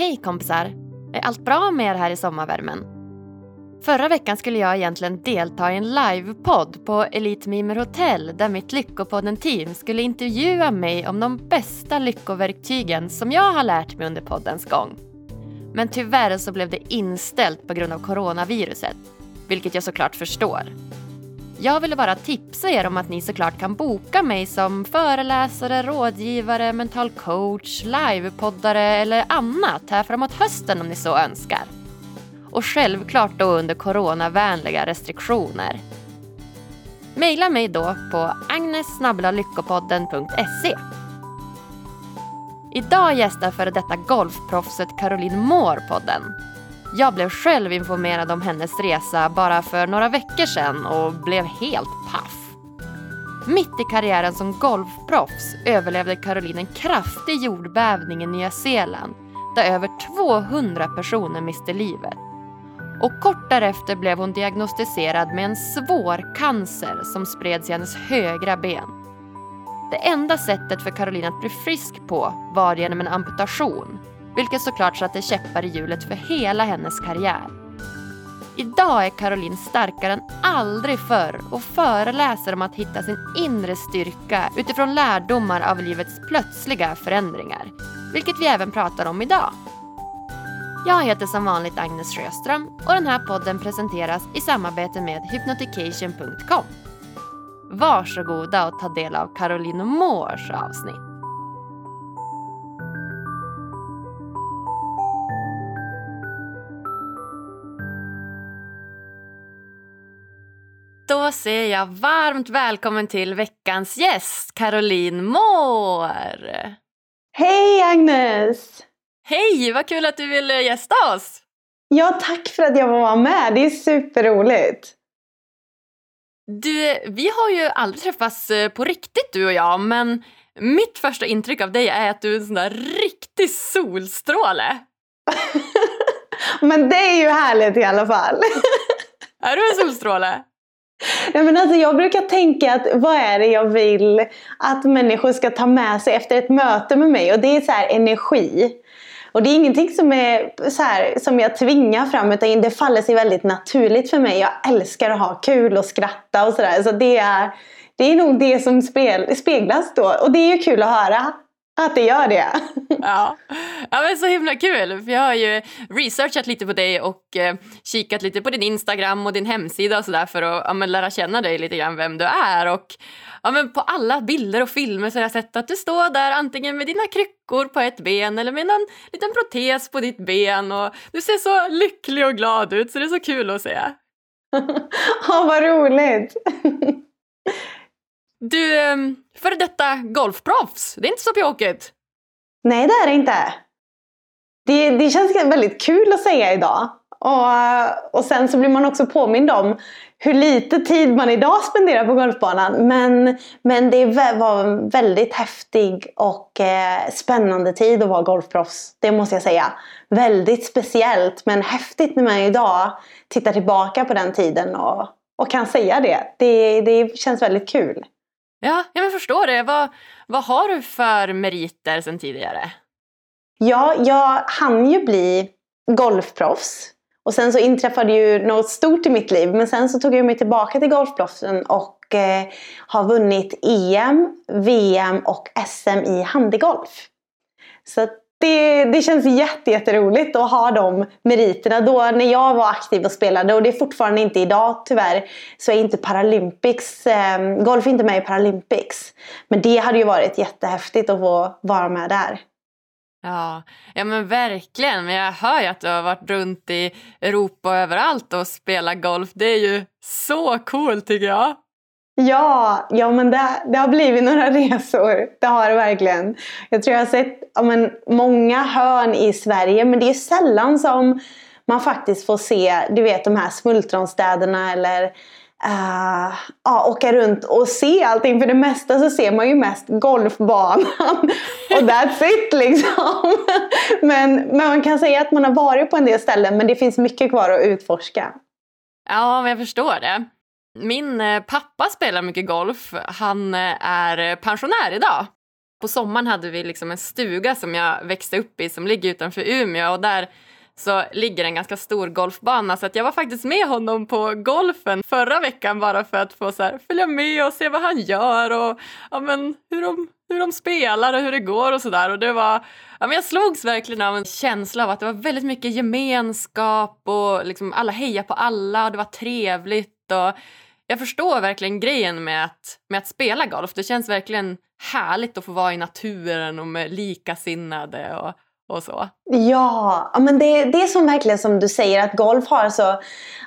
Hej kompisar! Är allt bra med er här i sommarvärmen? Förra veckan skulle jag egentligen delta i en livepodd på Elite Mimer Hotel där mitt Lyckopodden-team skulle intervjua mig om de bästa lyckoverktygen som jag har lärt mig under poddens gång. Men tyvärr så blev det inställt på grund av coronaviruset, vilket jag såklart förstår. Jag ville bara tipsa er om att ni såklart kan boka mig som föreläsare, rådgivare, mental coach, livepoddare eller annat här framåt hösten om ni så önskar. Och självklart då under coronavänliga restriktioner. Maila mig då på agnessnabblalyckopodden.se. Idag gästar före detta golfproffset Caroline Moore podden. Jag blev själv informerad om hennes resa bara för några veckor sedan och blev helt paff. Mitt i karriären som golfproffs överlevde Caroline en kraftig jordbävning i Nya Zeeland där över 200 personer miste livet. Och kort därefter blev hon diagnostiserad med en svår cancer som spreds i hennes högra ben. Det enda sättet för Caroline att bli frisk på var genom en amputation vilket såklart satte käppar i hjulet för hela hennes karriär. Idag är Caroline starkare än aldrig förr och föreläser om att hitta sin inre styrka utifrån lärdomar av livets plötsliga förändringar, vilket vi även pratar om idag. Jag heter som vanligt Agnes Sjöström och den här podden presenteras i samarbete med hypnotication.com. Varsågoda och ta del av Caroline Moores avsnitt. Då säger jag varmt välkommen till veckans gäst, Caroline Moore. Hej Agnes! Hej, vad kul att du vill gästa oss. Ja, tack för att jag får vara med. Det är superroligt. Du, vi har ju aldrig träffats eh, på riktigt du och jag, men mitt första intryck av dig är att du är en sån där riktig solstråle. men det är ju härligt i alla fall. är du en solstråle? Nej, men alltså jag brukar tänka att vad är det jag vill att människor ska ta med sig efter ett möte med mig och det är så här, energi. Och det är ingenting som, är så här, som jag tvingar fram utan det faller sig väldigt naturligt för mig. Jag älskar att ha kul och skratta och sådär. Så det är, det är nog det som speglas då. Och det är ju kul att höra att det gör det. ja. ja, men så himla kul. För jag har ju researchat lite på dig och eh, kikat lite på din Instagram och din hemsida och sådär för att ja, men lära känna dig lite grann vem du är. Och ja, men på alla bilder och filmer så har jag sett att du står där antingen med dina kryckor på ett ben eller med en liten protes på ditt ben och du ser så lycklig och glad ut så det är så kul att se. Ja, vad roligt! Du, ehm, före detta golfproffs, det är inte så pjåkigt. Nej, det är det inte. Det, det känns väldigt kul att säga idag. Och, och sen så blir man också påmind om hur lite tid man idag spenderar på golfbanan. Men, men det var en väldigt häftig och eh, spännande tid att vara golfproffs. Det måste jag säga. Väldigt speciellt men häftigt när man idag tittar tillbaka på den tiden och, och kan säga det. det. Det känns väldigt kul. Ja, jag förstår det. Vad, vad har du för meriter sen tidigare? Ja, jag hann ju bli golfproffs. Och sen så inträffade ju något stort i mitt liv. Men sen så tog jag mig tillbaka till golfproffsen och eh, har vunnit EM, VM och SM i handigolf. Så det, det känns jätteroligt att ha de meriterna. Då när jag var aktiv och spelade, och det är fortfarande inte idag tyvärr, så är inte Paralympics, eh, golf är inte med i Paralympics. Men det hade ju varit jättehäftigt att få vara med där. Ja, ja men verkligen. Men jag hör ju att du har varit runt i Europa och överallt och spelat golf. Det är ju så coolt tycker jag. Ja, ja men det, det har blivit några resor. Det har det verkligen. Jag tror jag har sett ja, men, många hörn i Sverige men det är sällan som man faktiskt får se du vet de här smultronstäderna eller uh, ja, åka runt och se allting. För det mesta så ser man ju mest golfbanan och that's it liksom. men, men man kan säga att man har varit på en del ställen men det finns mycket kvar att utforska. Ja, men jag förstår det. Min eh, pappa spelar mycket golf. Han eh, är pensionär idag. På sommaren hade vi liksom en stuga som jag växte upp i som ligger utanför Umeå och där så ligger en ganska stor golfbana så att jag var faktiskt med honom på golfen förra veckan bara för att få så här, följa med och se vad han gör och ja, men, hur, de, hur de spelar och hur det går och sådär. Och det var, ja, men jag slogs verkligen av en känsla av att det var väldigt mycket gemenskap och liksom alla hejar på alla och det var trevligt. Och jag förstår verkligen grejen med att, med att spela golf. Det känns verkligen härligt att få vara i naturen och med likasinnade. Och, och så. Ja, men det, det är som verkligen som du säger att golf har så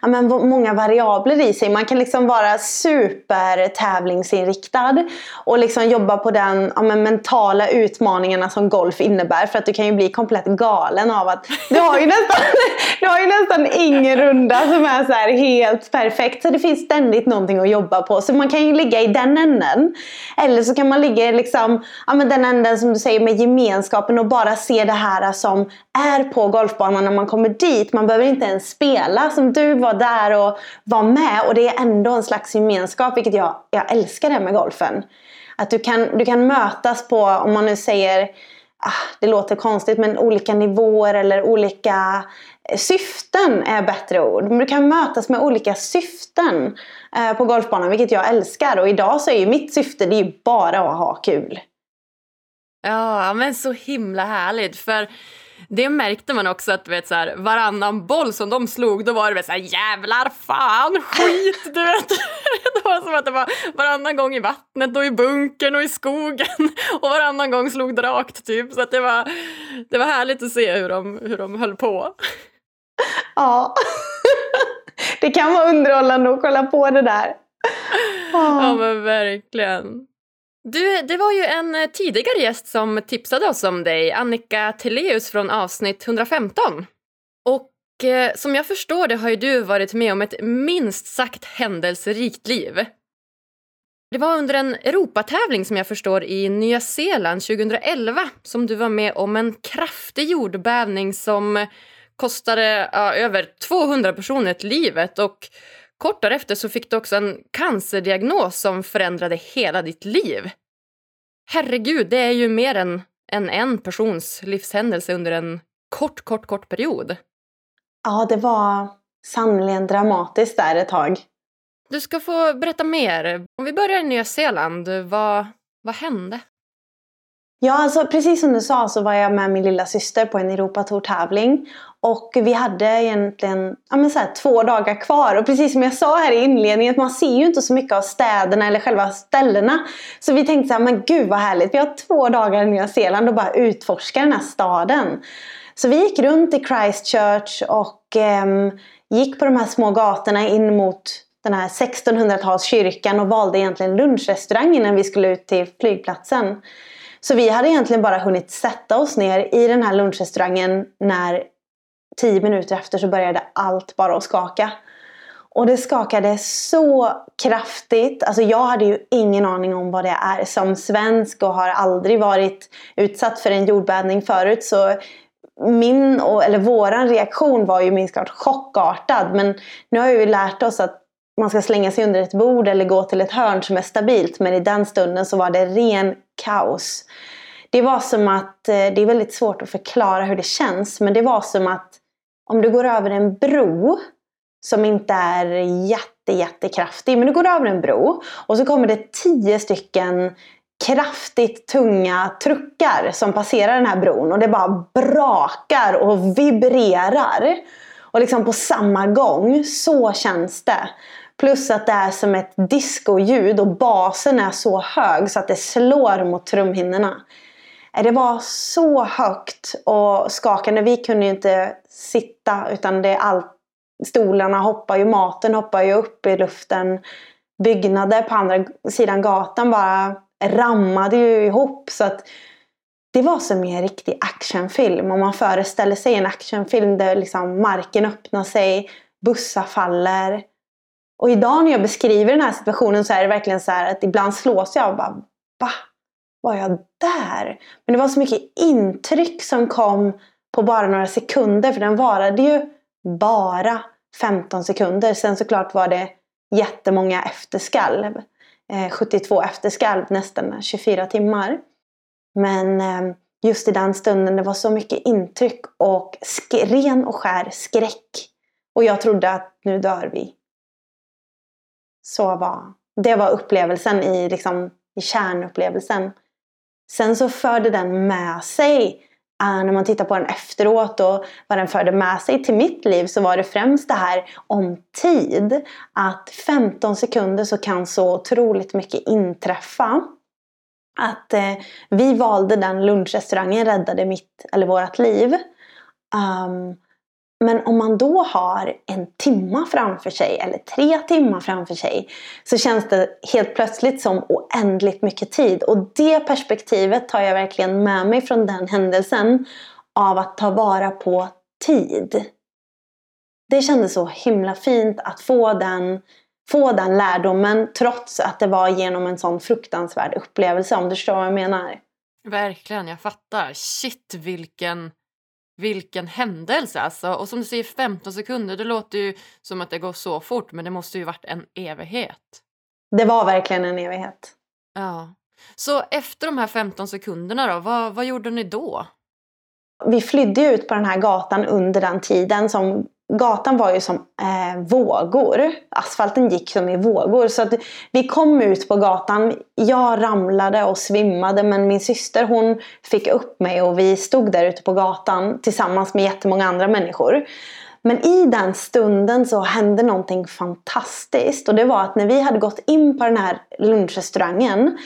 ja, men många variabler i sig. Man kan liksom vara supertävlingsinriktad och liksom jobba på den ja, men mentala utmaningarna som golf innebär. För att du kan ju bli komplett galen av att du har ju nästan, du har ju nästan ingen runda som är så helt perfekt. Så det finns ständigt någonting att jobba på. Så man kan ju ligga i den änden. Eller så kan man ligga i liksom, ja, men den änden som du säger med gemenskapen och bara se det här som är på golfbanan när man kommer dit. Man behöver inte ens spela som du var där och var med. Och det är ändå en slags gemenskap vilket jag, jag älskar det med golfen. Att du kan, du kan mötas på, om man nu säger, ah, det låter konstigt, men olika nivåer eller olika eh, syften är bättre ord. Men du kan mötas med olika syften eh, på golfbanan vilket jag älskar. Och idag så är ju mitt syfte det är ju bara att ha kul. Ja, men så himla härligt. För det märkte man också att vet, så här, varannan boll som de slog då var det så här jävlar fan skit du vet. Det var som att det var varannan gång i vattnet och i bunkern och i skogen och varannan gång slog det rakt typ. Så att det var, det var härligt att se hur de, hur de höll på. Ja, det kan vara underhållande att kolla på det där. Ja men verkligen. Du, det var ju en eh, tidigare gäst som tipsade oss om dig, Annika Teleus från avsnitt 115. Och eh, som jag förstår det har ju du varit med om ett minst sagt händelserikt liv. Det var under en Europatävling som jag förstår i Nya Zeeland 2011 som du var med om en kraftig jordbävning som kostade ja, över 200 personer livet och Kort därefter så fick du också en cancerdiagnos som förändrade hela ditt liv. Herregud, det är ju mer än, än en persons livshändelse under en kort, kort, kort period. Ja, det var sannerligen dramatiskt där ett tag. Du ska få berätta mer. Om vi börjar i Nya Zeeland, vad, vad hände? Ja, alltså precis som du sa så var jag med min lilla syster på en Europatour-tävling. Och vi hade egentligen ja, men så här, två dagar kvar. Och precis som jag sa här i inledningen, man ser ju inte så mycket av städerna eller själva ställena. Så vi tänkte så här, men gud vad härligt. Vi har två dagar i Nya Zeeland och bara utforska den här staden. Så vi gick runt i Christchurch och eh, gick på de här små gatorna in mot den här 1600-talskyrkan och valde egentligen lunchrestaurang innan vi skulle ut till flygplatsen. Så vi hade egentligen bara hunnit sätta oss ner i den här lunchrestaurangen när tio minuter efter så började allt bara att skaka. Och det skakade så kraftigt. Alltså jag hade ju ingen aning om vad det är som svensk och har aldrig varit utsatt för en jordbävning förut. Så min, eller våran reaktion var ju minst klart chockartad. Men nu har vi ju lärt oss att man ska slänga sig under ett bord eller gå till ett hörn som är stabilt. Men i den stunden så var det ren kaos. Det var som att, eh, det är väldigt svårt att förklara hur det känns, men det var som att om du går över en bro som inte är jätte, jättekraftig, men du går över en bro och så kommer det tio stycken kraftigt tunga truckar som passerar den här bron och det bara brakar och vibrerar. Och liksom på samma gång, så känns det. Plus att det är som ett discoljud och basen är så hög så att det slår mot trumhinnorna. Eh, det var så högt och skakande. Vi kunde ju inte sitta utan det allt, stolarna hoppar ju, maten hoppar ju upp i luften. Byggnader på andra sidan gatan bara rammade ju ihop. Så att det var som en riktig actionfilm. Om man föreställer sig en actionfilm där liksom marken öppnar sig, bussar faller. Och idag när jag beskriver den här situationen så är det verkligen så att ibland slås jag av bara Va? Var jag där? Men det var så mycket intryck som kom på bara några sekunder för den varade ju bara 15 sekunder. Sen såklart var det jättemånga efterskalv. Eh, 72 efterskalv nästan 24 timmar. Men eh, just i den stunden det var så mycket intryck och ren och skär skräck. Och jag trodde att nu dör vi. Så var det var upplevelsen i, liksom, i kärnupplevelsen. Sen så förde den med sig, eh, när man tittar på den efteråt och vad den förde med sig till mitt liv så var det främst det här om tid. Att 15 sekunder så kan så otroligt mycket inträffa. Att eh, vi valde den lunchrestaurangen räddade mitt, eller vårt liv. Um, men om man då har en timma framför sig eller tre timmar framför sig så känns det helt plötsligt som oändligt mycket tid. Och det perspektivet tar jag verkligen med mig från den händelsen av att ta vara på tid. Det kändes så himla fint att få den, få den lärdomen trots att det var genom en sån fruktansvärd upplevelse om du förstår vad jag menar. Verkligen, jag fattar. Shit vilken vilken händelse alltså. Och som du säger 15 sekunder, det låter ju som att det går så fort men det måste ju varit en evighet. Det var verkligen en evighet. Ja. Så efter de här 15 sekunderna då, vad, vad gjorde ni då? Vi flydde ut på den här gatan under den tiden som gatan var ju som eh, vågor. Asfalten gick som i vågor. Så att vi kom ut på gatan. Jag ramlade och svimmade men min syster hon fick upp mig och vi stod där ute på gatan tillsammans med jättemånga andra människor. Men i den stunden så hände någonting fantastiskt och det var att när vi hade gått in på den här lunchrestaurangen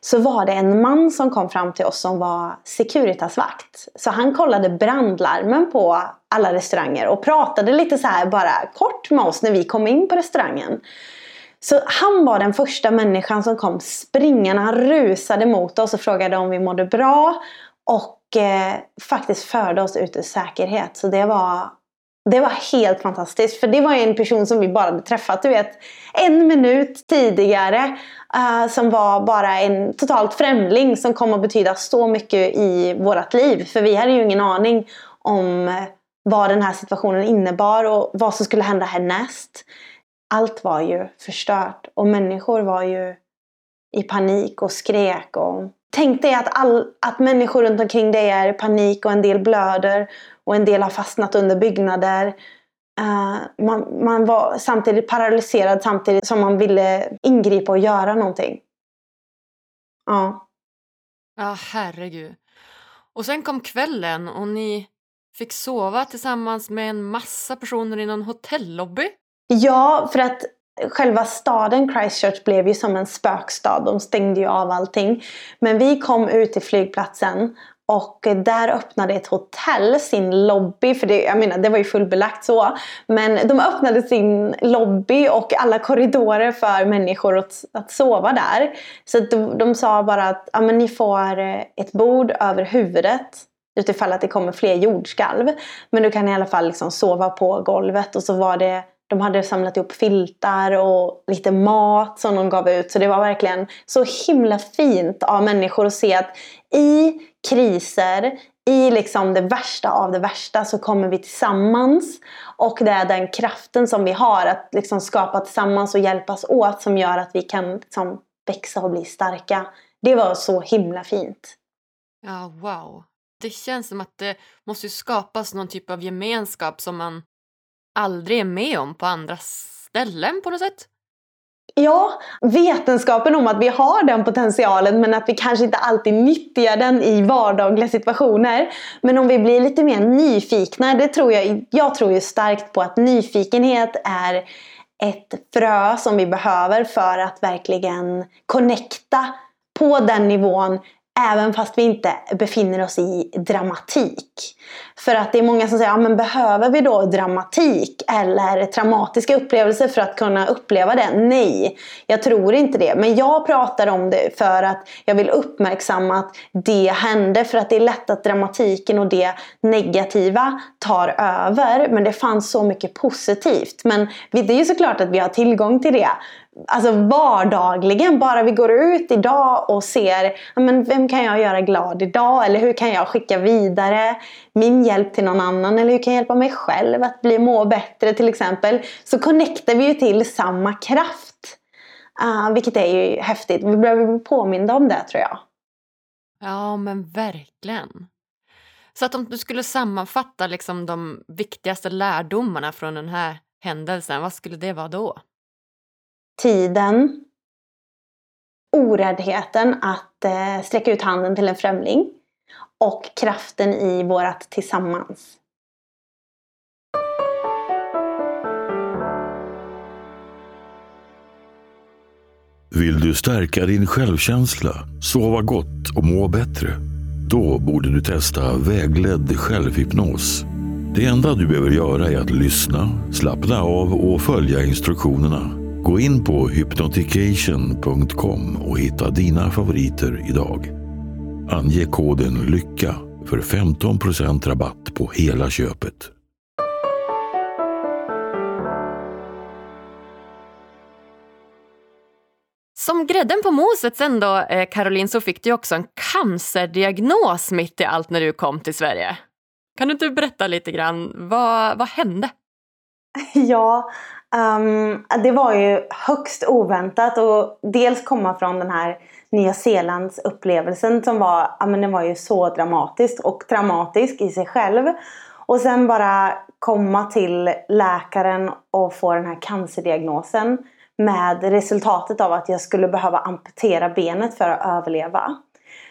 så var det en man som kom fram till oss som var Securitasvakt. Så han kollade brandlarmen på alla restauranger och pratade lite så här bara kort med oss när vi kom in på restaurangen. Så han var den första människan som kom springande. Han rusade mot oss och frågade om vi mådde bra. Och eh, faktiskt förde oss ut i säkerhet. Så det var det var helt fantastiskt. För det var en person som vi bara hade träffat, du vet, en minut tidigare. Uh, som var bara en totalt främling som kom att betyda så mycket i vårt liv. För vi hade ju ingen aning om eh, vad den här situationen innebar och vad som skulle hända härnäst. Allt var ju förstört och människor var ju i panik och skrek. Och... Tänk dig att, all, att människor runt omkring dig är i panik och en del blöder och en del har fastnat under byggnader. Uh, man, man var samtidigt paralyserad samtidigt som man ville ingripa och göra någonting. Ja. Ja, herregud. Och sen kom kvällen och ni fick sova tillsammans med en massa personer i någon hotellobby. Ja, för att själva staden Christchurch blev ju som en spökstad. De stängde ju av allting. Men vi kom ut till flygplatsen och där öppnade ett hotell sin lobby, för det, jag menar, det var ju fullbelagt så. Men de öppnade sin lobby och alla korridorer för människor att, att sova där. Så de, de sa bara att ja, men ni får eh, ett bord över huvudet utifall att det kommer fler jordskalv. Men du kan i alla fall liksom sova på golvet och så var det de hade samlat ihop filtar och lite mat som de gav ut. Så det var verkligen så himla fint av människor att se att i kriser, i liksom det värsta av det värsta så kommer vi tillsammans. Och det är den kraften som vi har att liksom skapa tillsammans och hjälpas åt som gör att vi kan liksom växa och bli starka. Det var så himla fint. Ja, wow. Det känns som att det måste skapas någon typ av gemenskap som man aldrig är med om på andra ställen på något sätt. Ja, vetenskapen om att vi har den potentialen men att vi kanske inte alltid nyttjar den i vardagliga situationer. Men om vi blir lite mer nyfikna, det tror jag, jag tror ju starkt på att nyfikenhet är ett frö som vi behöver för att verkligen connecta på den nivån Även fast vi inte befinner oss i dramatik. För att det är många som säger, ja, men behöver vi då dramatik eller traumatiska upplevelser för att kunna uppleva det? Nej, jag tror inte det. Men jag pratar om det för att jag vill uppmärksamma att det hände. För att det är lätt att dramatiken och det negativa tar över. Men det fanns så mycket positivt. Men det är ju såklart att vi har tillgång till det alltså vardagligen. Bara vi går ut idag och ser men vem kan jag göra glad idag? Eller hur kan jag skicka vidare min hjälp till någon annan? Eller hur kan jag hjälpa mig själv att bli må bättre till exempel? Så connectar vi ju till samma kraft. Uh, vilket är ju häftigt. Vi behöver bli påminda om det tror jag. Ja, men verkligen. Så att om du skulle sammanfatta liksom de viktigaste lärdomarna från den här händelsen, vad skulle det vara då? Tiden. Oräddheten att eh, sträcka ut handen till en främling. Och kraften i vårat tillsammans. Vill du stärka din självkänsla, sova gott och må bättre? Då borde du testa vägledd självhypnos. Det enda du behöver göra är att lyssna, slappna av och följa instruktionerna. Gå in på hypnotication.com och hitta dina favoriter idag. Ange koden LYCKA för 15% rabatt på hela köpet. Som grädden på moset sen då, eh, Caroline, så fick du också en cancerdiagnos mitt i allt när du kom till Sverige. Kan du inte berätta lite grann, vad, vad hände? Ja, um, det var ju högst oväntat och dels komma från den här Nya Zeelands upplevelsen som var, ja, men den var ju så dramatisk och traumatisk i sig själv. Och sen bara komma till läkaren och få den här cancerdiagnosen med resultatet av att jag skulle behöva amputera benet för att överleva.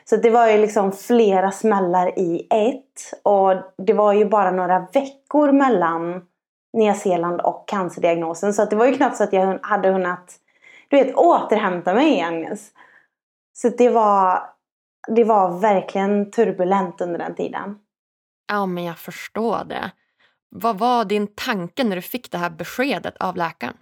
Så det var ju liksom flera smällar i ett. Och det var ju bara några veckor mellan Nya Zeeland och cancerdiagnosen. Så det var ju knappt så att jag hade hunnit du vet, återhämta mig Agnes. Så det var, det var verkligen turbulent under den tiden. Ja, men jag förstår det. Vad var din tanke när du fick det här beskedet av läkaren?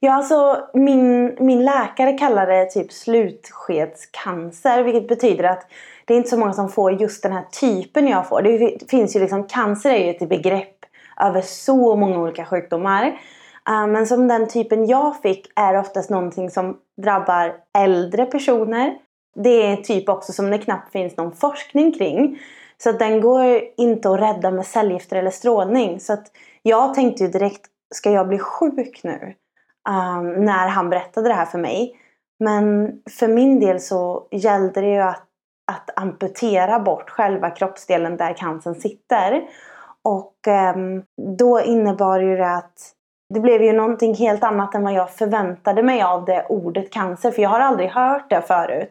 Ja, alltså min, min läkare kallar det typ slutskedscancer. Vilket betyder att det är inte så många som får just den här typen jag får. Det finns ju liksom, cancer är ju ett begrepp över så många olika sjukdomar. Eh, men som den typen jag fick är oftast någonting som drabbar äldre personer. Det är typ också som det knappt finns någon forskning kring. Så att den går inte att rädda med cellgifter eller strålning. Så att jag tänkte ju direkt, ska jag bli sjuk nu? um, när han berättade det här för mig. Men för min del så gällde det ju att, att amputera bort själva kroppsdelen där cancern sitter. Och um, då innebar ju det att det blev ju någonting helt annat än vad jag förväntade mig av det ordet cancer. För jag har aldrig hört det förut.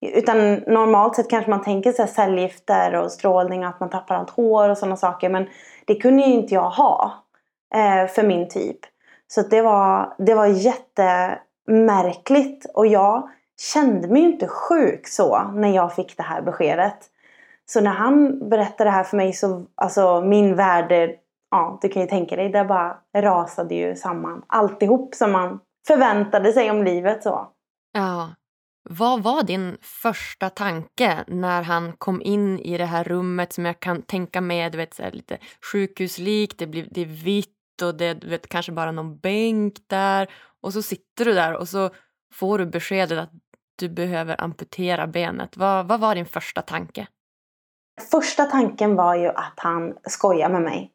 Utan normalt sett kanske man tänker sig cellgifter och strålning och att man tappar allt hår och sådana saker. Men det kunde ju inte jag ha eh, för min typ. Så det var, det var jättemärkligt. Och jag kände mig ju inte sjuk så när jag fick det här beskedet. Så när han berättade det här för mig så, alltså min värld, ja du kan ju tänka dig, det bara rasade ju samman. Alltihop som man förväntade sig om livet så. Ja. Vad var din första tanke när han kom in i det här rummet som jag kan tänka mig, du vet, så lite sjukhuslikt, det, blir, det är vitt och det är vet, kanske bara någon bänk där och så sitter du där och så får du beskedet att du behöver amputera benet. Vad, vad var din första tanke? Första tanken var ju att han skojar med mig.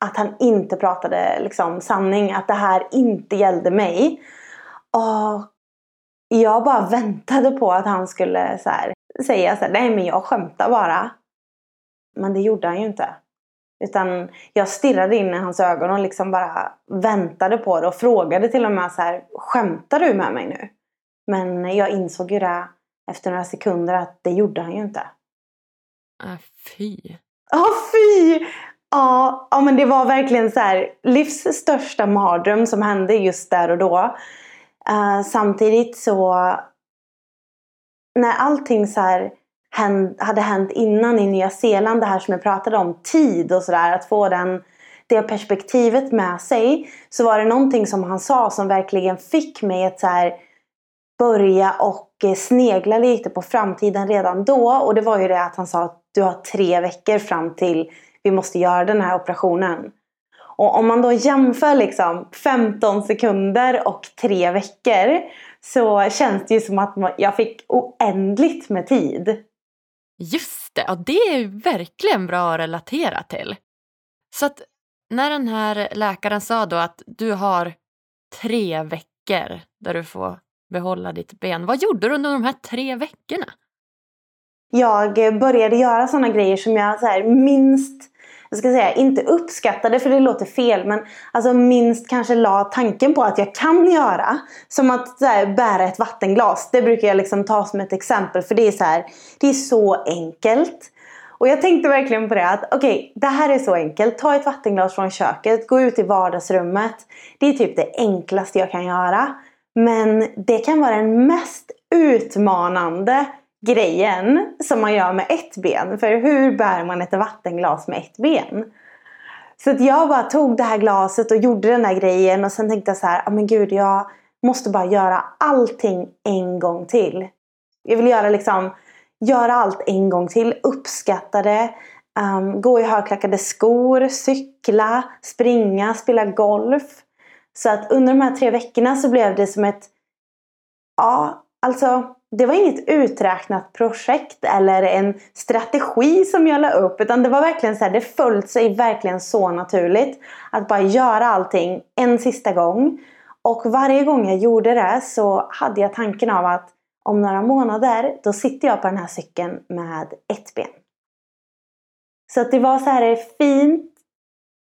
Att han inte pratade liksom, sanning, att det här inte gällde mig. Och jag bara väntade på att han skulle så här, säga så här, nej men jag skämtar bara. Men det gjorde han ju inte. Utan jag stirrade in i hans ögon och liksom bara väntade på det och frågade till och med så här, skämtar du med mig nu? Men jag insåg ju det efter några sekunder att det gjorde han ju inte. Äh, fy. Ja, fy! Ja, ja, men det var verkligen så här, livs största mardröm som hände just där och då. Uh, samtidigt så när allting så här hade hänt innan i Nya Zeeland. Det här som jag pratade om, tid och sådär. Att få den, det perspektivet med sig. Så var det någonting som han sa som verkligen fick mig att så här, börja och eh, snegla lite på framtiden redan då. Och det var ju det att han sa att du har tre veckor fram till vi måste göra den här operationen. Och om man då jämför liksom 15 sekunder och tre veckor så känns det ju som att jag fick oändligt med tid. Just det, ja, det är verkligen bra att relatera till. Så att när den här läkaren sa då att du har tre veckor där du får behålla ditt ben. Vad gjorde du under de här tre veckorna? Jag började göra sådana grejer som jag så här, minst jag ska säga, inte uppskattade för det låter fel men alltså minst kanske la tanken på att jag kan göra. Som att så här, bära ett vattenglas. Det brukar jag liksom ta som ett exempel för det är så här, det är så enkelt. Och jag tänkte verkligen på det att okej, okay, det här är så enkelt. Ta ett vattenglas från köket, gå ut i vardagsrummet. Det är typ det enklaste jag kan göra. Men det kan vara den mest utmanande grejen som man gör med ett ben. För hur bär man ett vattenglas med ett ben? Så att jag bara tog det här glaset och gjorde den här grejen och sen tänkte jag så här, oh, men gud jag måste bara göra allting en gång till. Jag vill göra liksom, göra allt en gång till, uppskatta det, um, gå i högklackade skor, cykla, springa, spela golf. Så att under de här tre veckorna så blev det som ett, ja alltså det var inget uträknat projekt eller en strategi som jag la upp. Utan det var verkligen så här, det föll sig verkligen så naturligt. Att bara göra allting en sista gång. Och varje gång jag gjorde det så hade jag tanken av att om några månader då sitter jag på den här cykeln med ett ben. Så att det var så här fint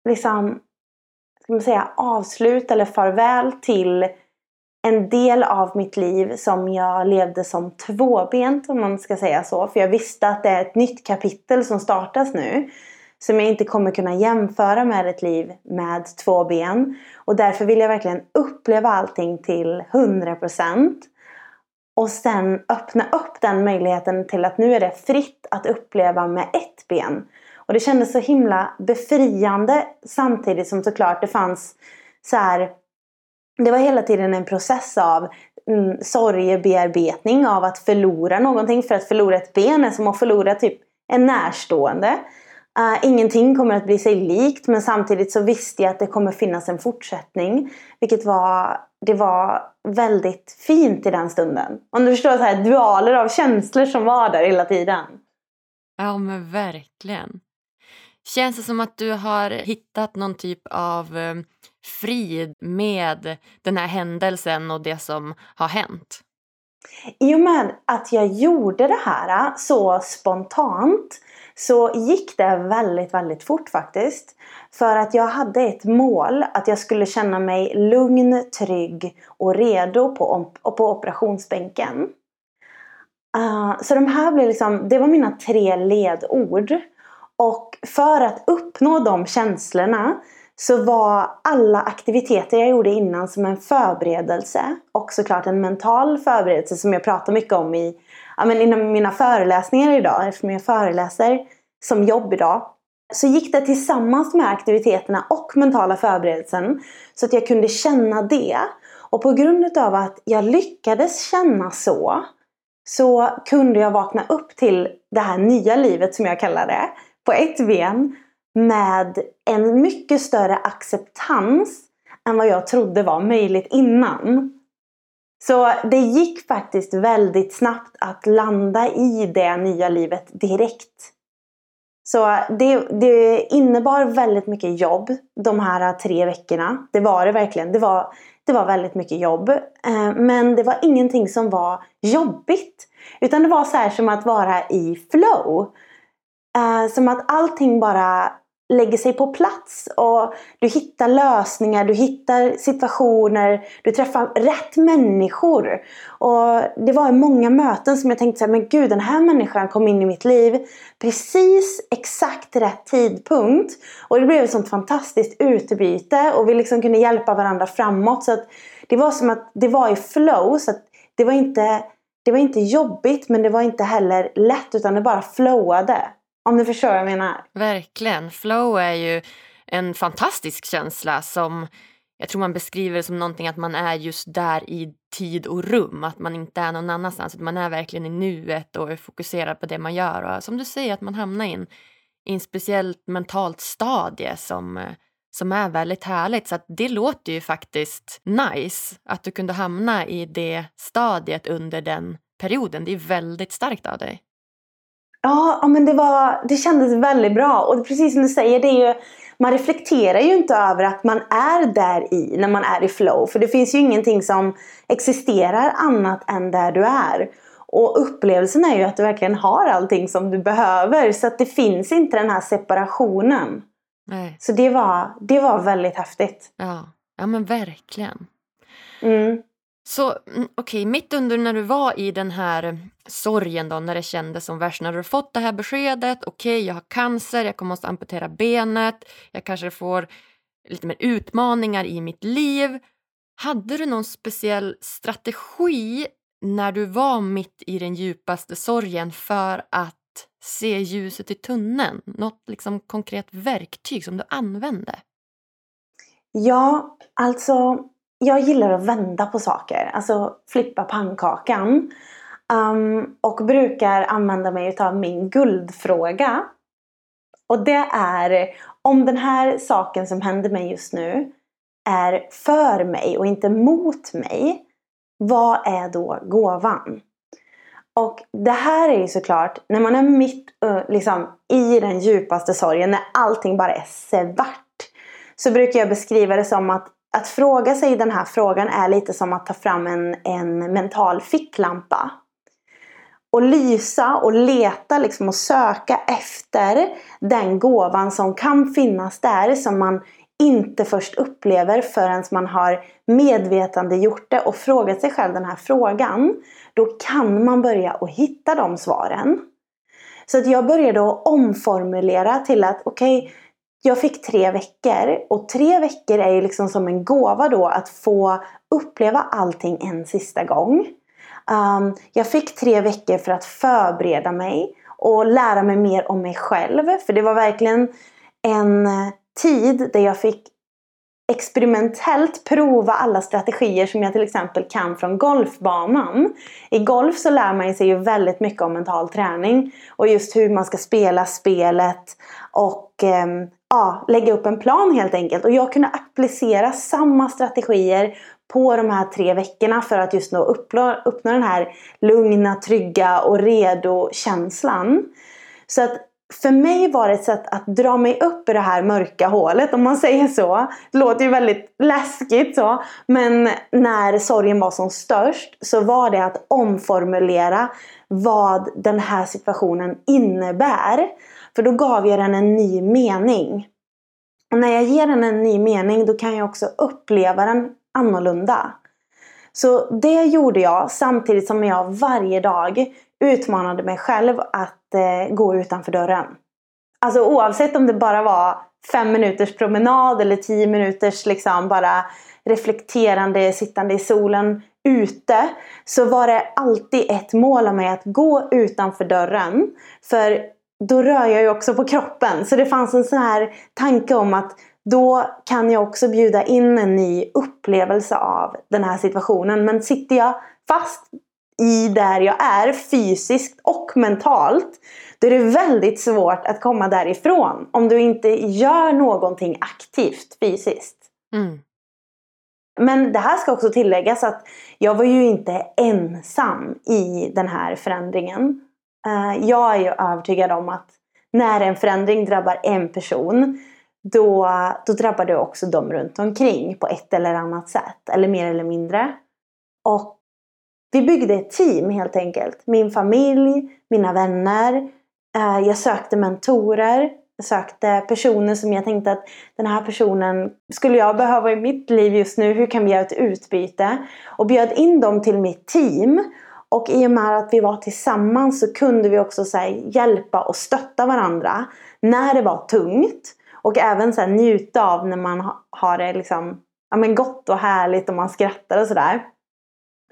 liksom, ska man säga, avslut eller farväl till en del av mitt liv som jag levde som tvåbent om man ska säga så. För jag visste att det är ett nytt kapitel som startas nu. Som jag inte kommer kunna jämföra med ett liv med två ben. Och därför vill jag verkligen uppleva allting till 100%. Och sen öppna upp den möjligheten till att nu är det fritt att uppleva med ett ben. Och det kändes så himla befriande samtidigt som såklart det fanns så här det var hela tiden en process av mm, sorgebearbetning av att förlora någonting. För att förlora ett ben är som att förlora typ en närstående. Uh, ingenting kommer att bli sig likt men samtidigt så visste jag att det kommer finnas en fortsättning. Vilket var, det var väldigt fint i den stunden. Om du förstår, så här, dualer av känslor som var där hela tiden. Ja men verkligen. Känns det som att du har hittat någon typ av eh, frid med den här händelsen och det som har hänt? I och med att jag gjorde det här äh, så spontant så gick det väldigt, väldigt fort faktiskt. För att jag hade ett mål att jag skulle känna mig lugn, trygg och redo på, på operationsbänken. Uh, så de här blev liksom, det var mina tre ledord. Och för att uppnå de känslorna så var alla aktiviteter jag gjorde innan som en förberedelse och såklart en mental förberedelse som jag pratar mycket om i, ja, men inom mina föreläsningar idag eftersom jag föreläser som jobb idag. Så gick det tillsammans med aktiviteterna och mentala förberedelsen så att jag kunde känna det. Och på grund av att jag lyckades känna så så kunde jag vakna upp till det här nya livet som jag kallar det på ett ben med en mycket större acceptans än vad jag trodde var möjligt innan. Så det gick faktiskt väldigt snabbt att landa i det nya livet direkt. Så det, det innebar väldigt mycket jobb de här tre veckorna. Det var det verkligen. Det var, det var väldigt mycket jobb. Eh, men det var ingenting som var jobbigt. Utan det var så här som att vara i flow. Eh, som att allting bara lägger sig på plats och du hittar lösningar, du hittar situationer, du träffar rätt människor. Och det var många möten som jag tänkte så här, men gud den här människan kom in i mitt liv precis exakt rätt tidpunkt. Och det blev ett sånt fantastiskt utbyte och vi liksom kunde hjälpa varandra framåt. Så att det var som att det var i flow. Så att det var inte det var inte jobbigt men det var inte heller lätt utan det bara flowade. Om du förstår vad jag menar. Verkligen. Flow är ju en fantastisk känsla som jag tror man beskriver som någonting att man är just där i tid och rum, att man inte är någon annanstans, att man är verkligen i nuet och är fokuserad på det man gör och som du säger att man hamnar i en, i en speciellt mentalt stadie som, som är väldigt härligt. Så att det låter ju faktiskt nice att du kunde hamna i det stadiet under den perioden. Det är väldigt starkt av dig. Ja, men det, var, det kändes väldigt bra. Och precis som du säger, det är ju, man reflekterar ju inte över att man är där i när man är i flow. För det finns ju ingenting som existerar annat än där du är. Och upplevelsen är ju att du verkligen har allting som du behöver. Så att det finns inte den här separationen. Nej. Så det var, det var väldigt häftigt. Ja, ja men verkligen. Mm. Så okej, okej, mitt under när du var i den här eh, sorgen då, när det kändes som värst, när du fått det här beskedet, okej, jag har cancer, jag kommer måste amputera benet, jag kanske får lite mer utmaningar i mitt liv. Hade du någon speciell strategi när du var mitt i den djupaste sorgen för att se ljuset i tunneln? Något liksom konkret verktyg som du använde? Ja, alltså jag gillar att vända på saker. Alltså flippa pannkakan. Um, och brukar använda mig av min guldfråga. Och det är om den här saken som händer mig just nu är för mig och inte mot mig. Vad är då gåvan? Och det här är ju såklart när man är mitt liksom, i den djupaste sorgen, när allting bara är svart. Så brukar jag beskriva det som att att fråga sig den här frågan är lite som att ta fram en, en mental ficklampa. Och lysa och leta liksom och söka efter den gåvan som kan finnas där som man inte först upplever förrän man har medvetande gjort det och frågat sig själv den här frågan. Då kan man börja att hitta de svaren. Så att jag började att omformulera till att okej, okay, jag fick tre veckor och tre veckor är ju liksom som en gåva då att få uppleva allting en sista gång. Um, jag fick tre veckor för att förbereda mig och lära mig mer om mig själv. För det var verkligen en tid där jag fick experimentellt prova alla strategier som jag till exempel kan från golfbanan. I golf så lär man sig ju väldigt mycket om mental träning och just hur man ska spela spelet och eh, ja, lägga upp en plan helt enkelt. Och jag kunde applicera samma strategier på de här tre veckorna för att just då uppnå, uppnå den här lugna, trygga och redo känslan. Så att för mig var det ett sätt att dra mig upp i det här mörka hålet om man säger så. Det låter ju väldigt läskigt så. Men när sorgen var som störst så var det att omformulera vad den här situationen innebär. För då gav jag den en ny mening. Och när jag ger den en ny mening då kan jag också uppleva den annorlunda. Så det gjorde jag samtidigt som jag varje dag utmanade mig själv att eh, gå utanför dörren. Alltså oavsett om det bara var fem minuters promenad eller tio minuters liksom bara reflekterande, sittande i solen ute. Så var det alltid ett mål av mig att gå utanför dörren. För då rör jag ju också på kroppen. Så det fanns en sån här tanke om att då kan jag också bjuda in en ny upplevelse av den här situationen. Men sitter jag fast i där jag är fysiskt och mentalt då är det väldigt svårt att komma därifrån om du inte gör någonting aktivt fysiskt. Mm. Men det här ska också tilläggas att jag var ju inte ensam i den här förändringen. Eh, jag är ju övertygad om att när en förändring drabbar en person då, då drabbar det också de runt omkring på ett eller annat sätt. Eller mer eller mindre. Och vi byggde ett team helt enkelt. Min familj, mina vänner. Eh, jag sökte mentorer. Jag sökte personer som jag tänkte att den här personen skulle jag behöva i mitt liv just nu. Hur kan vi göra ett utbyte? Och bjöd in dem till mitt team. Och i och med att vi var tillsammans så kunde vi också så hjälpa och stötta varandra när det var tungt. Och även så njuta av när man har det liksom, ja, men gott och härligt och man skrattar och sådär.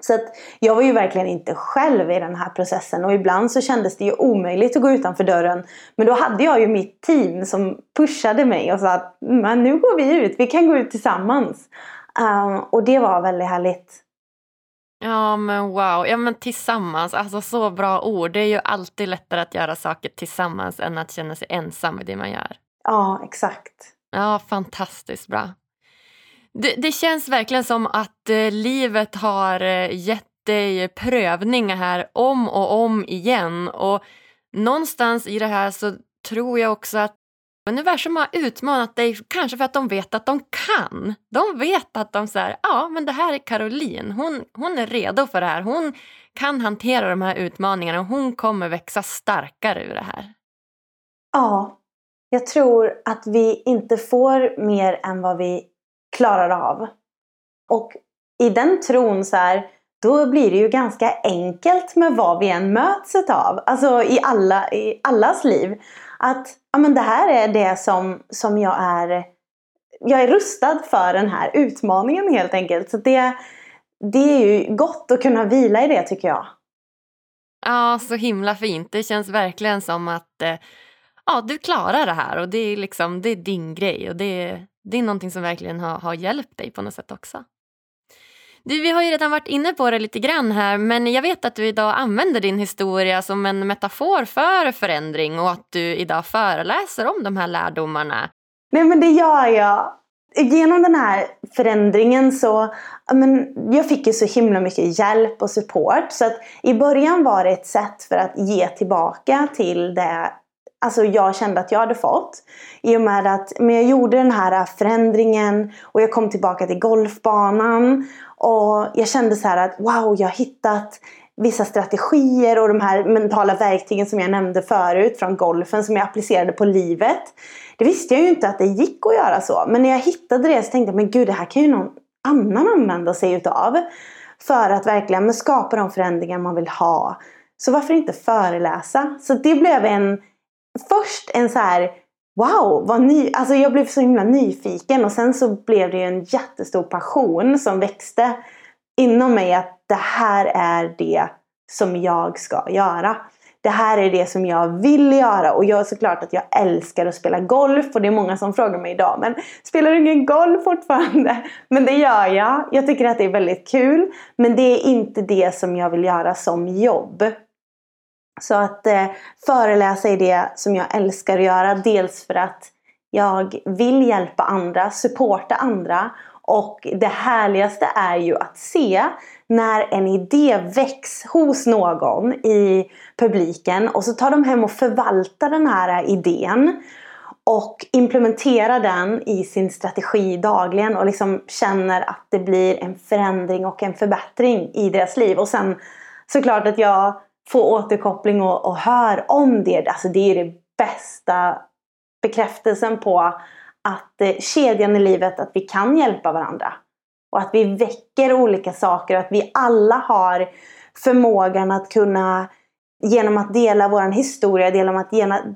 Så att jag var ju verkligen inte själv i den här processen och ibland så kändes det ju omöjligt att gå utanför dörren. Men då hade jag ju mitt team som pushade mig och sa att mm, men nu går vi ut, vi kan gå ut tillsammans. Um, och det var väldigt härligt. Ja men wow, ja men tillsammans, alltså så bra ord. Det är ju alltid lättare att göra saker tillsammans än att känna sig ensam i det man gör. Ja, exakt. Ja, fantastiskt bra. Det, det känns verkligen som att eh, livet har eh, gett dig prövningar här om och om igen. Och någonstans i det här så tror jag också att Universum har utmanat dig kanske för att de vet att de kan. De vet att de säger, ja men det här är Caroline, hon, hon är redo för det här. Hon kan hantera de här utmaningarna och hon kommer växa starkare ur det här. Ja, jag tror att vi inte får mer än vad vi klarar av. Och i den tron så här, då blir det ju ganska enkelt med vad vi än möts av. Alltså i, alla, i allas liv. Att ja, men det här är det som, som jag är jag är rustad för den här utmaningen helt enkelt. Så det, det är ju gott att kunna vila i det tycker jag. Ja, så himla fint. Det känns verkligen som att eh, ja, du klarar det här och det är, liksom, det är din grej och det, det är någonting som verkligen har, har hjälpt dig på något sätt också. Du, vi har ju redan varit inne på det lite grann här men jag vet att du idag använder din historia som en metafor för förändring och att du idag föreläser om de här lärdomarna. Nej men det gör jag. Genom den här förändringen så men, jag fick ju så himla mycket hjälp och support. Så att i början var det ett sätt för att ge tillbaka till det alltså jag kände att jag hade fått. I och med att men jag gjorde den här förändringen och jag kom tillbaka till golfbanan. Och jag kände så att wow, jag har hittat vissa strategier och de här mentala verktygen som jag nämnde förut från golfen som jag applicerade på livet. Det visste jag ju inte att det gick att göra så. Men när jag hittade det så tänkte jag, men gud det här kan ju någon annan använda sig utav. För att verkligen skapa de förändringar man vill ha. Så varför inte föreläsa? Så det blev en först en så här Wow, vad ny, alltså jag blev så himla nyfiken och sen så blev det ju en jättestor passion som växte inom mig att det här är det som jag ska göra. Det här är det som jag vill göra och jag är såklart att jag älskar att spela golf och det är många som frågar mig idag men spelar du ingen golf fortfarande? Men det gör jag. Jag tycker att det är väldigt kul men det är inte det som jag vill göra som jobb. Så att eh, föreläsa är det som jag älskar att göra. Dels för att jag vill hjälpa andra, supporta andra. Och det härligaste är ju att se när en idé väcks hos någon i publiken och så tar de hem och förvaltar den här idén och implementerar den i sin strategi dagligen och liksom känner att det blir en förändring och en förbättring i deras liv. Och sen såklart att jag få återkoppling och, och hör om det. Alltså det är det bästa bekräftelsen på att eh, kedjan i livet, att vi kan hjälpa varandra. Och att vi väcker olika saker, att vi alla har förmågan att kunna genom att dela vår historia, genom att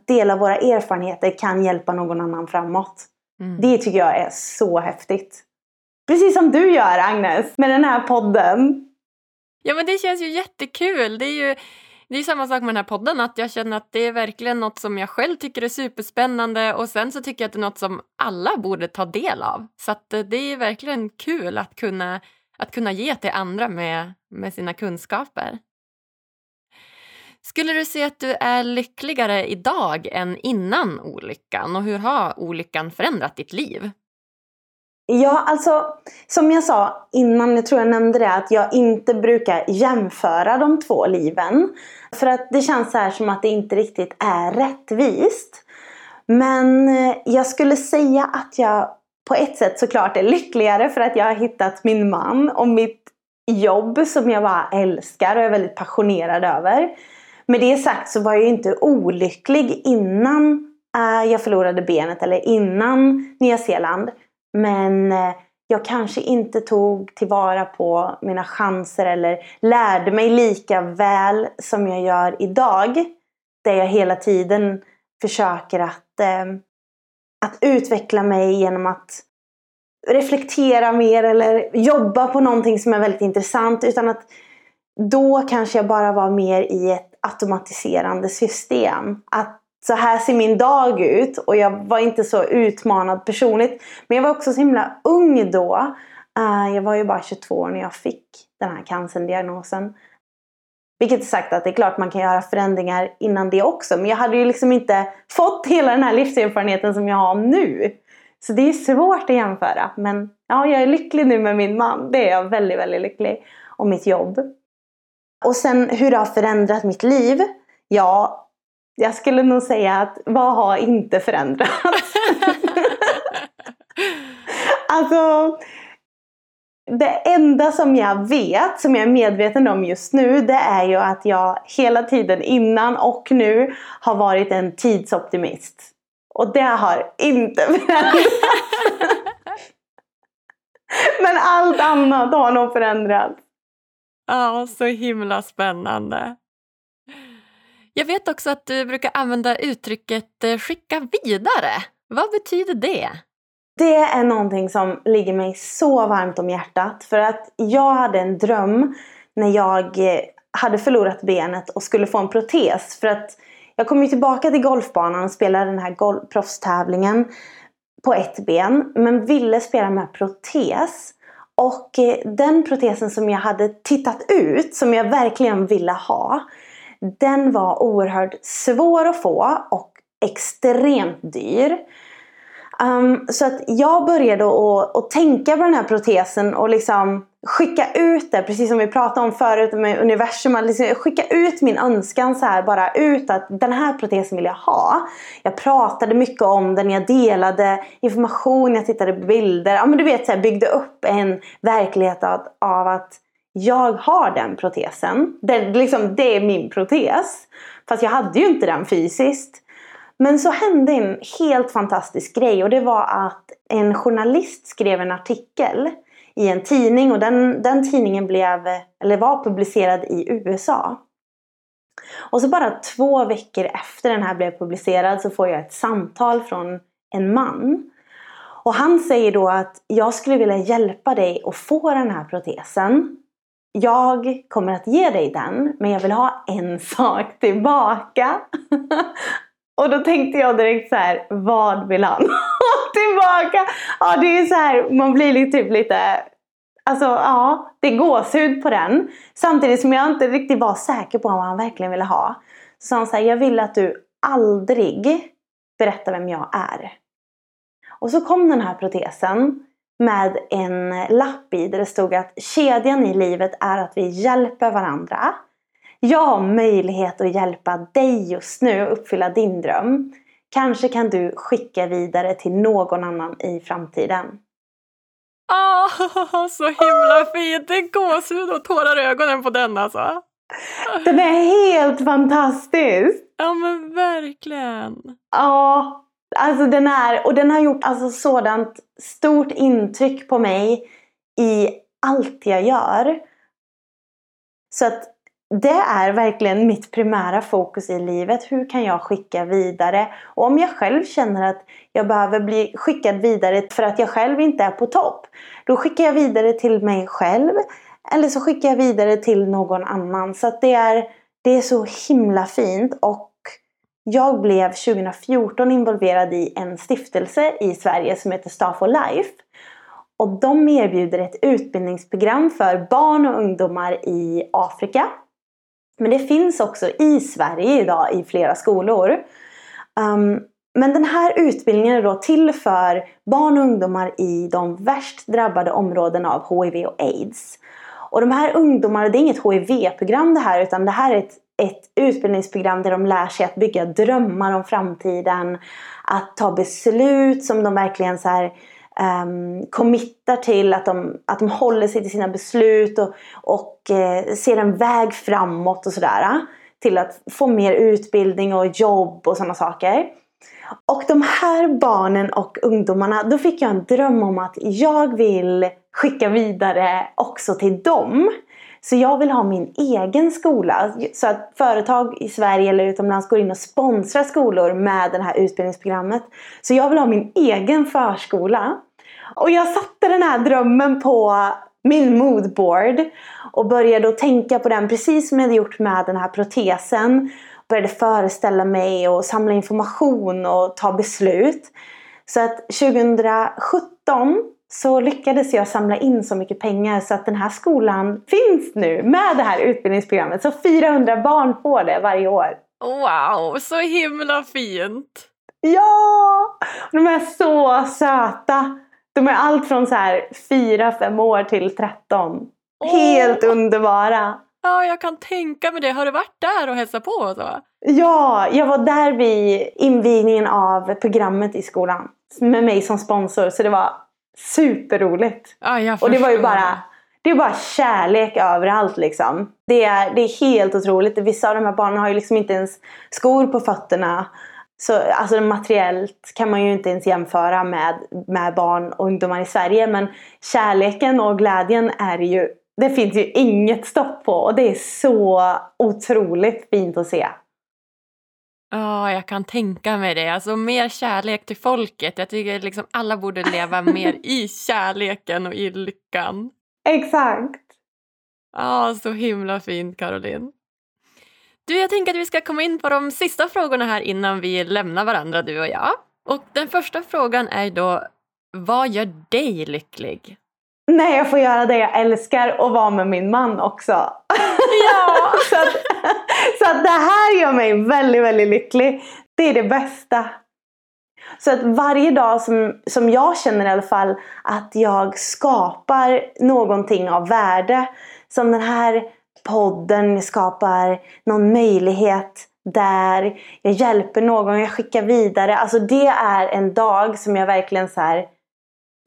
dela våra erfarenheter kan hjälpa någon annan framåt. Mm. Det tycker jag är så häftigt. Precis som du gör Agnes med den här podden. Ja men det känns ju jättekul. Det är ju det är samma sak med den här podden, att jag känner att det är verkligen något som jag själv tycker är superspännande och sen så tycker jag att det är något som alla borde ta del av. Så att eh, det är verkligen kul att kunna, att kunna ge till andra med, med sina kunskaper. Skulle du säga att du är lyckligare idag än innan olyckan och hur har olyckan förändrat ditt liv? Ja, alltså som jag sa innan, jag tror jag nämnde det, att jag inte brukar jämföra de två liven. För att det känns så här som att det inte riktigt är rättvist. Men eh, jag skulle säga att jag på ett sätt såklart är lyckligare för att jag har hittat min man och mitt jobb som jag bara älskar och är väldigt passionerad över. Med det sagt så var jag inte olycklig innan eh, jag förlorade benet eller innan Nya Zeeland. Men eh, jag kanske inte tog tillvara på mina chanser eller lärde mig lika väl som jag gör idag. Där jag hela tiden försöker att, eh, att utveckla mig genom att reflektera mer eller jobba på någonting som är väldigt intressant. Utan att då kanske jag bara var mer i ett automatiserande system. Att så här ser min dag ut. Och jag var inte så utmanad personligt. Men jag var också så himla ung då. Eh, jag var ju bara 22 år när jag fick den här cancerdiagnosen. Vilket är sagt att det är klart man kan göra förändringar innan det också. Men jag hade ju liksom inte fått hela den här livserfarenheten som jag har nu. Så det är svårt att jämföra. Men ja, jag är lycklig nu med min man. Det är jag väldigt, väldigt lycklig. Och mitt jobb. Och sen hur det har förändrat mitt liv. Ja, jag skulle nog säga att vad har inte förändrats? alltså, det enda som jag vet, som jag är medveten om just nu, det är ju att jag hela tiden innan och nu har varit en tidsoptimist. Och det har inte förändrats. Men allt annat har nog förändrats. Ja, så himla spännande. Jag vet också att du brukar använda uttrycket eh, skicka vidare. Vad betyder det? Det är någonting som ligger mig så varmt om hjärtat. För att jag hade en dröm när jag eh, hade förlorat benet och skulle få en protes. För att jag kom ju tillbaka till golfbanan och spelade den här proffstävlingen på ett ben. Men ville spela med protes. Och eh, den protesen som jag hade tittat ut, som jag verkligen ville ha. Den var oerhört svår att få och extremt dyr. Um, så att jag började att, att tänka på den här protesen och liksom skicka ut det, precis som vi pratade om förut med universum. Att liksom skicka ut min önskan så här, bara ut att den här protesen vill jag ha. Jag pratade mycket om den, jag delade information, jag tittade på bilder. Ja men du vet, så här, byggde upp en verklighet av, av att jag har den protesen. Det, liksom, det är min protes. Fast jag hade ju inte den fysiskt. Men så hände en helt fantastisk grej och det var att en journalist skrev en artikel i en tidning och den, den tidningen blev, eller var publicerad i USA. Och så bara två veckor efter den här blev publicerad så får jag ett samtal från en man. Och han säger då att jag skulle vilja hjälpa dig att få den här protesen. Jag kommer att ge dig den men jag vill ha en sak tillbaka. Och då tänkte jag direkt så här, vad vill han ha tillbaka? Ja, det är så här, man blir typ lite Alltså ja, det är gåshud på den. Samtidigt som jag inte riktigt var säker på vad han verkligen ville ha. Så sa han så här, jag vill att du aldrig berättar vem jag är. Och så kom den här protesen med en lapp i där det stod att kedjan i livet är att vi hjälper varandra. Jag har möjlighet att hjälpa dig just nu att uppfylla din dröm. Kanske kan du skicka vidare till någon annan i framtiden. Åh, så himla fint! Det är gåshud och tårar i ögonen på den alltså. Den är helt fantastisk! Ja men verkligen. Ja, alltså den är, och den har gjort alltså sådant stort intryck på mig i allt jag gör. Så att det är verkligen mitt primära fokus i livet. Hur kan jag skicka vidare? Och om jag själv känner att jag behöver bli skickad vidare för att jag själv inte är på topp. Då skickar jag vidare till mig själv. Eller så skickar jag vidare till någon annan. Så att det är, det är så himla fint. Och jag blev 2014 involverad i en stiftelse i Sverige som heter Staff for Life. Och de erbjuder ett utbildningsprogram för barn och ungdomar i Afrika men det finns också i Sverige idag i flera skolor. Um, men den här utbildningen är då till för barn och ungdomar i de värst drabbade områdena av HIV och AIDS. Och de här ungdomarna, det är inget HIV-program det här utan det här är ett, ett utbildningsprogram där de lär sig att bygga drömmar om framtiden. Att ta beslut som de verkligen så här, um, committar till att de, att de håller sig till sina beslut och, och uh, ser en väg framåt och sådär. Eh, till att få mer utbildning och jobb och sådana saker. Och de här barnen och ungdomarna, då fick jag en dröm om att jag vill skicka vidare också till dem. Så jag vill ha min egen skola. Så att företag i Sverige eller utomlands går in och sponsrar skolor med det här utbildningsprogrammet. Så jag vill ha min egen förskola. Och jag satte den här drömmen på min moodboard och började att tänka på den precis som jag hade gjort med den här protesen. Började föreställa mig och samla information och ta beslut. Så att 2017 så lyckades jag samla in så mycket pengar så att den här skolan finns nu med det här utbildningsprogrammet. Så 400 barn får det varje år. Wow, så himla fint! Ja! De är så söta! De är allt från så här 4-5 år till 13. Oh. Helt underbara! Ja, jag kan tänka mig det. Har du varit där och hälsat på och så? Ja, jag var där vid invigningen av programmet i skolan. Med mig som sponsor, så det var superroligt. Ja, Och det var ju bara, det är bara kärlek överallt liksom. Det är, det är helt otroligt. Vissa av de här barnen har ju liksom inte ens skor på fötterna. Så alltså materiellt kan man ju inte ens jämföra med, med barn och ungdomar i Sverige. Men kärleken och glädjen är ju, det finns ju inget stopp på. Och det är så otroligt fint att se. Ja, jag kan tänka mig det. Alltså mer kärlek till folket. Jag tycker liksom alla borde leva mer i kärleken och i lyckan. Exakt. Ja, så himla fint Caroline. Du, jag tänker att vi ska komma in på de sista frågorna här innan vi lämnar varandra, du och jag. Och den första frågan är då, vad gör dig lycklig? När jag får göra det jag älskar och vara med min man också. Ja! så, att, så att det här gör mig väldigt, väldigt lycklig. Det är det bästa. Så att varje dag som, som jag känner i alla fall att jag skapar någonting av värde. Som den här podden skapar någon möjlighet där jag hjälper någon, jag skickar vidare. Alltså det är en dag som jag verkligen så här,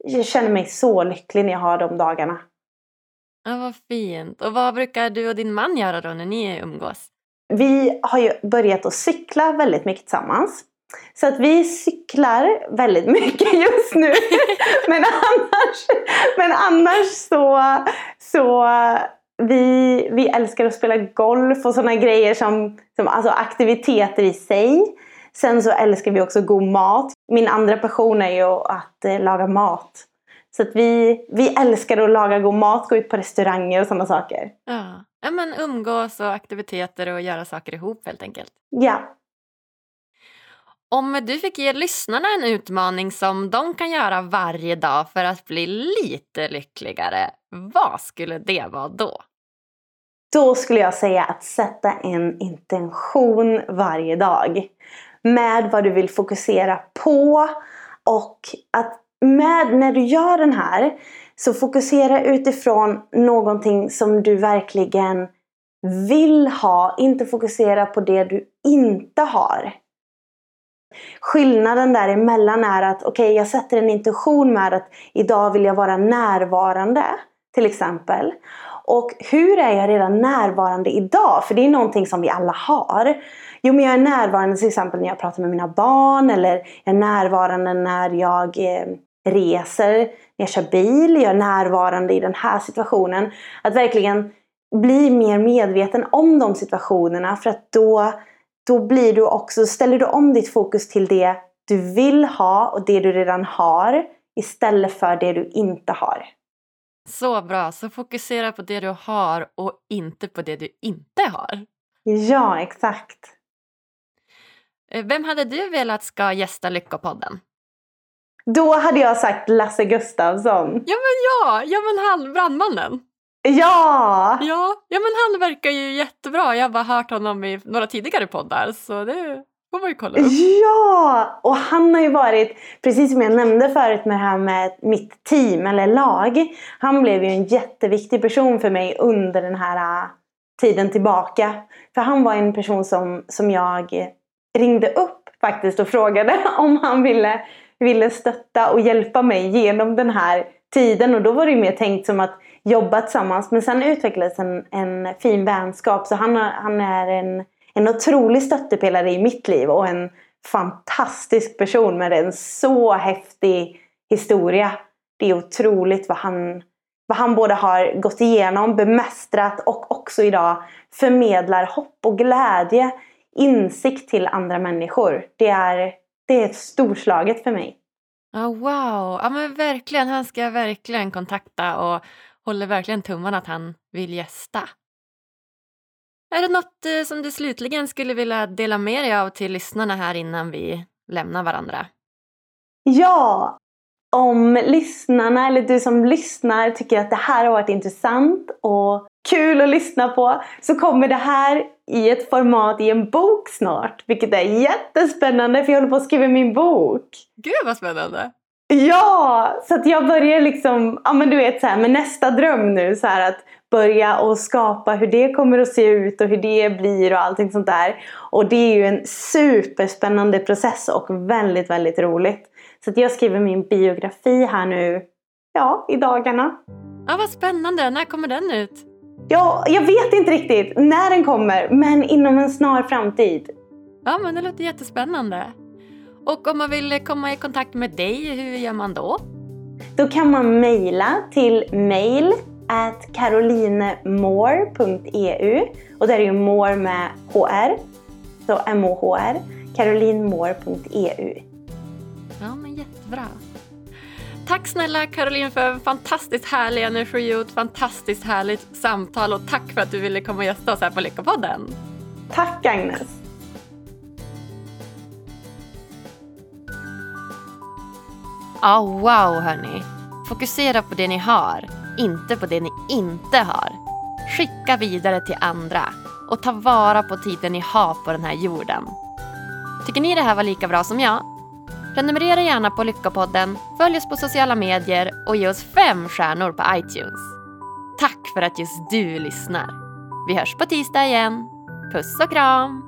jag känner mig så lycklig när jag har de dagarna. Ja, vad fint. Och vad brukar du och din man göra då när ni umgås? Vi har ju börjat att cykla väldigt mycket tillsammans. Så att vi cyklar väldigt mycket just nu. men annars, men annars så, så vi, vi älskar att spela golf och sådana grejer som, som alltså aktiviteter i sig. Sen så älskar vi också god mat. Min andra passion är ju att eh, laga mat. Så att vi, vi älskar att laga god mat, gå ut på restauranger och sådana saker. Ja. ja, men umgås och aktiviteter och göra saker ihop helt enkelt. Ja. Om du fick ge lyssnarna en utmaning som de kan göra varje dag för att bli lite lyckligare, vad skulle det vara då? Då skulle jag säga att sätta en intention varje dag. Med vad du vill fokusera på. Och att med, när du gör den här så fokusera utifrån någonting som du verkligen vill ha. Inte fokusera på det du inte har. Skillnaden däremellan är att okej, okay, jag sätter en intention med att idag vill jag vara närvarande. Till exempel. Och hur är jag redan närvarande idag? För det är någonting som vi alla har. Jo, men jag är närvarande till exempel när jag pratar med mina barn. Eller jag är närvarande när jag eh, reser, när jag kör bil. Jag är närvarande i den här situationen. Att verkligen bli mer medveten om de situationerna. För att då, då blir du också, ställer du om ditt fokus till det du vill ha och det du redan har. Istället för det du inte har. Så bra, så fokusera på det du har och inte på det du inte har. Ja, exakt. Vem hade du velat ska gästa Lyckopodden? Då hade jag sagt Lasse Gustafsson. Ja men ja, ja men han, brandmannen. Ja! Ja, ja men han verkar ju jättebra. Jag har bara hört honom i några tidigare poddar så det får man ju kolla upp. Ja! Och han har ju varit, precis som jag nämnde förut med det här med mitt team eller lag. Han blev ju en jätteviktig person för mig under den här tiden tillbaka. För han var en person som, som jag ringde upp faktiskt och frågade om han ville, ville stötta och hjälpa mig genom den här tiden. Och då var det ju mer tänkt som att jobba tillsammans. Men sen utvecklades en, en fin vänskap. Så han, han är en, en otrolig stöttepelare i mitt liv och en fantastisk person med en så häftig historia. Det är otroligt vad han, vad han både har gått igenom, bemästrat och också idag förmedlar hopp och glädje, insikt till andra människor. Det är, det är storslaget för mig. Oh, wow, ja men verkligen, han ska verkligen kontakta och håller verkligen tummarna att han vill gästa. Är det något eh, som du slutligen skulle vilja dela med dig av till lyssnarna här innan vi lämnar varandra? Ja! Om lyssnarna, eller du som lyssnar, tycker att det här har varit intressant och kul att lyssna på så kommer det här i ett format i en bok snart. Vilket är jättespännande för jag håller på att skriva min bok. Gud vad spännande! Ja! Så att jag börjar liksom, ja men du vet så här med nästa dröm nu så här att börja och skapa hur det kommer att se ut och hur det blir och allting sånt där. Och det är ju en superspännande process och väldigt, väldigt roligt. Så att jag skriver min biografi här nu, ja, i dagarna. Ja, vad spännande. När kommer den ut? Ja, jag vet inte riktigt när den kommer, men inom en snar framtid. Ja, men det låter jättespännande. Och om man vill komma i kontakt med dig, hur gör man då? Då kan man mejla till mail at carolinemore.eu och där är ju more med HR, så M-O-H-R, carolinmore.eu. Ja, men jättebra. Tack snälla Caroline för en fantastiskt härlig energi och ett fantastiskt härligt samtal och tack för att du ville komma och gästa oss här på Lyckopodden. Tack Agnes! Ja, oh, wow hörni. Fokusera på det ni har, inte på det ni inte har. Skicka vidare till andra och ta vara på tiden ni har på den här jorden. Tycker ni det här var lika bra som jag? Prenumerera gärna på Lyckopodden, följ oss på sociala medier och ge oss fem stjärnor på iTunes. Tack för att just du lyssnar. Vi hörs på tisdag igen. Puss och kram!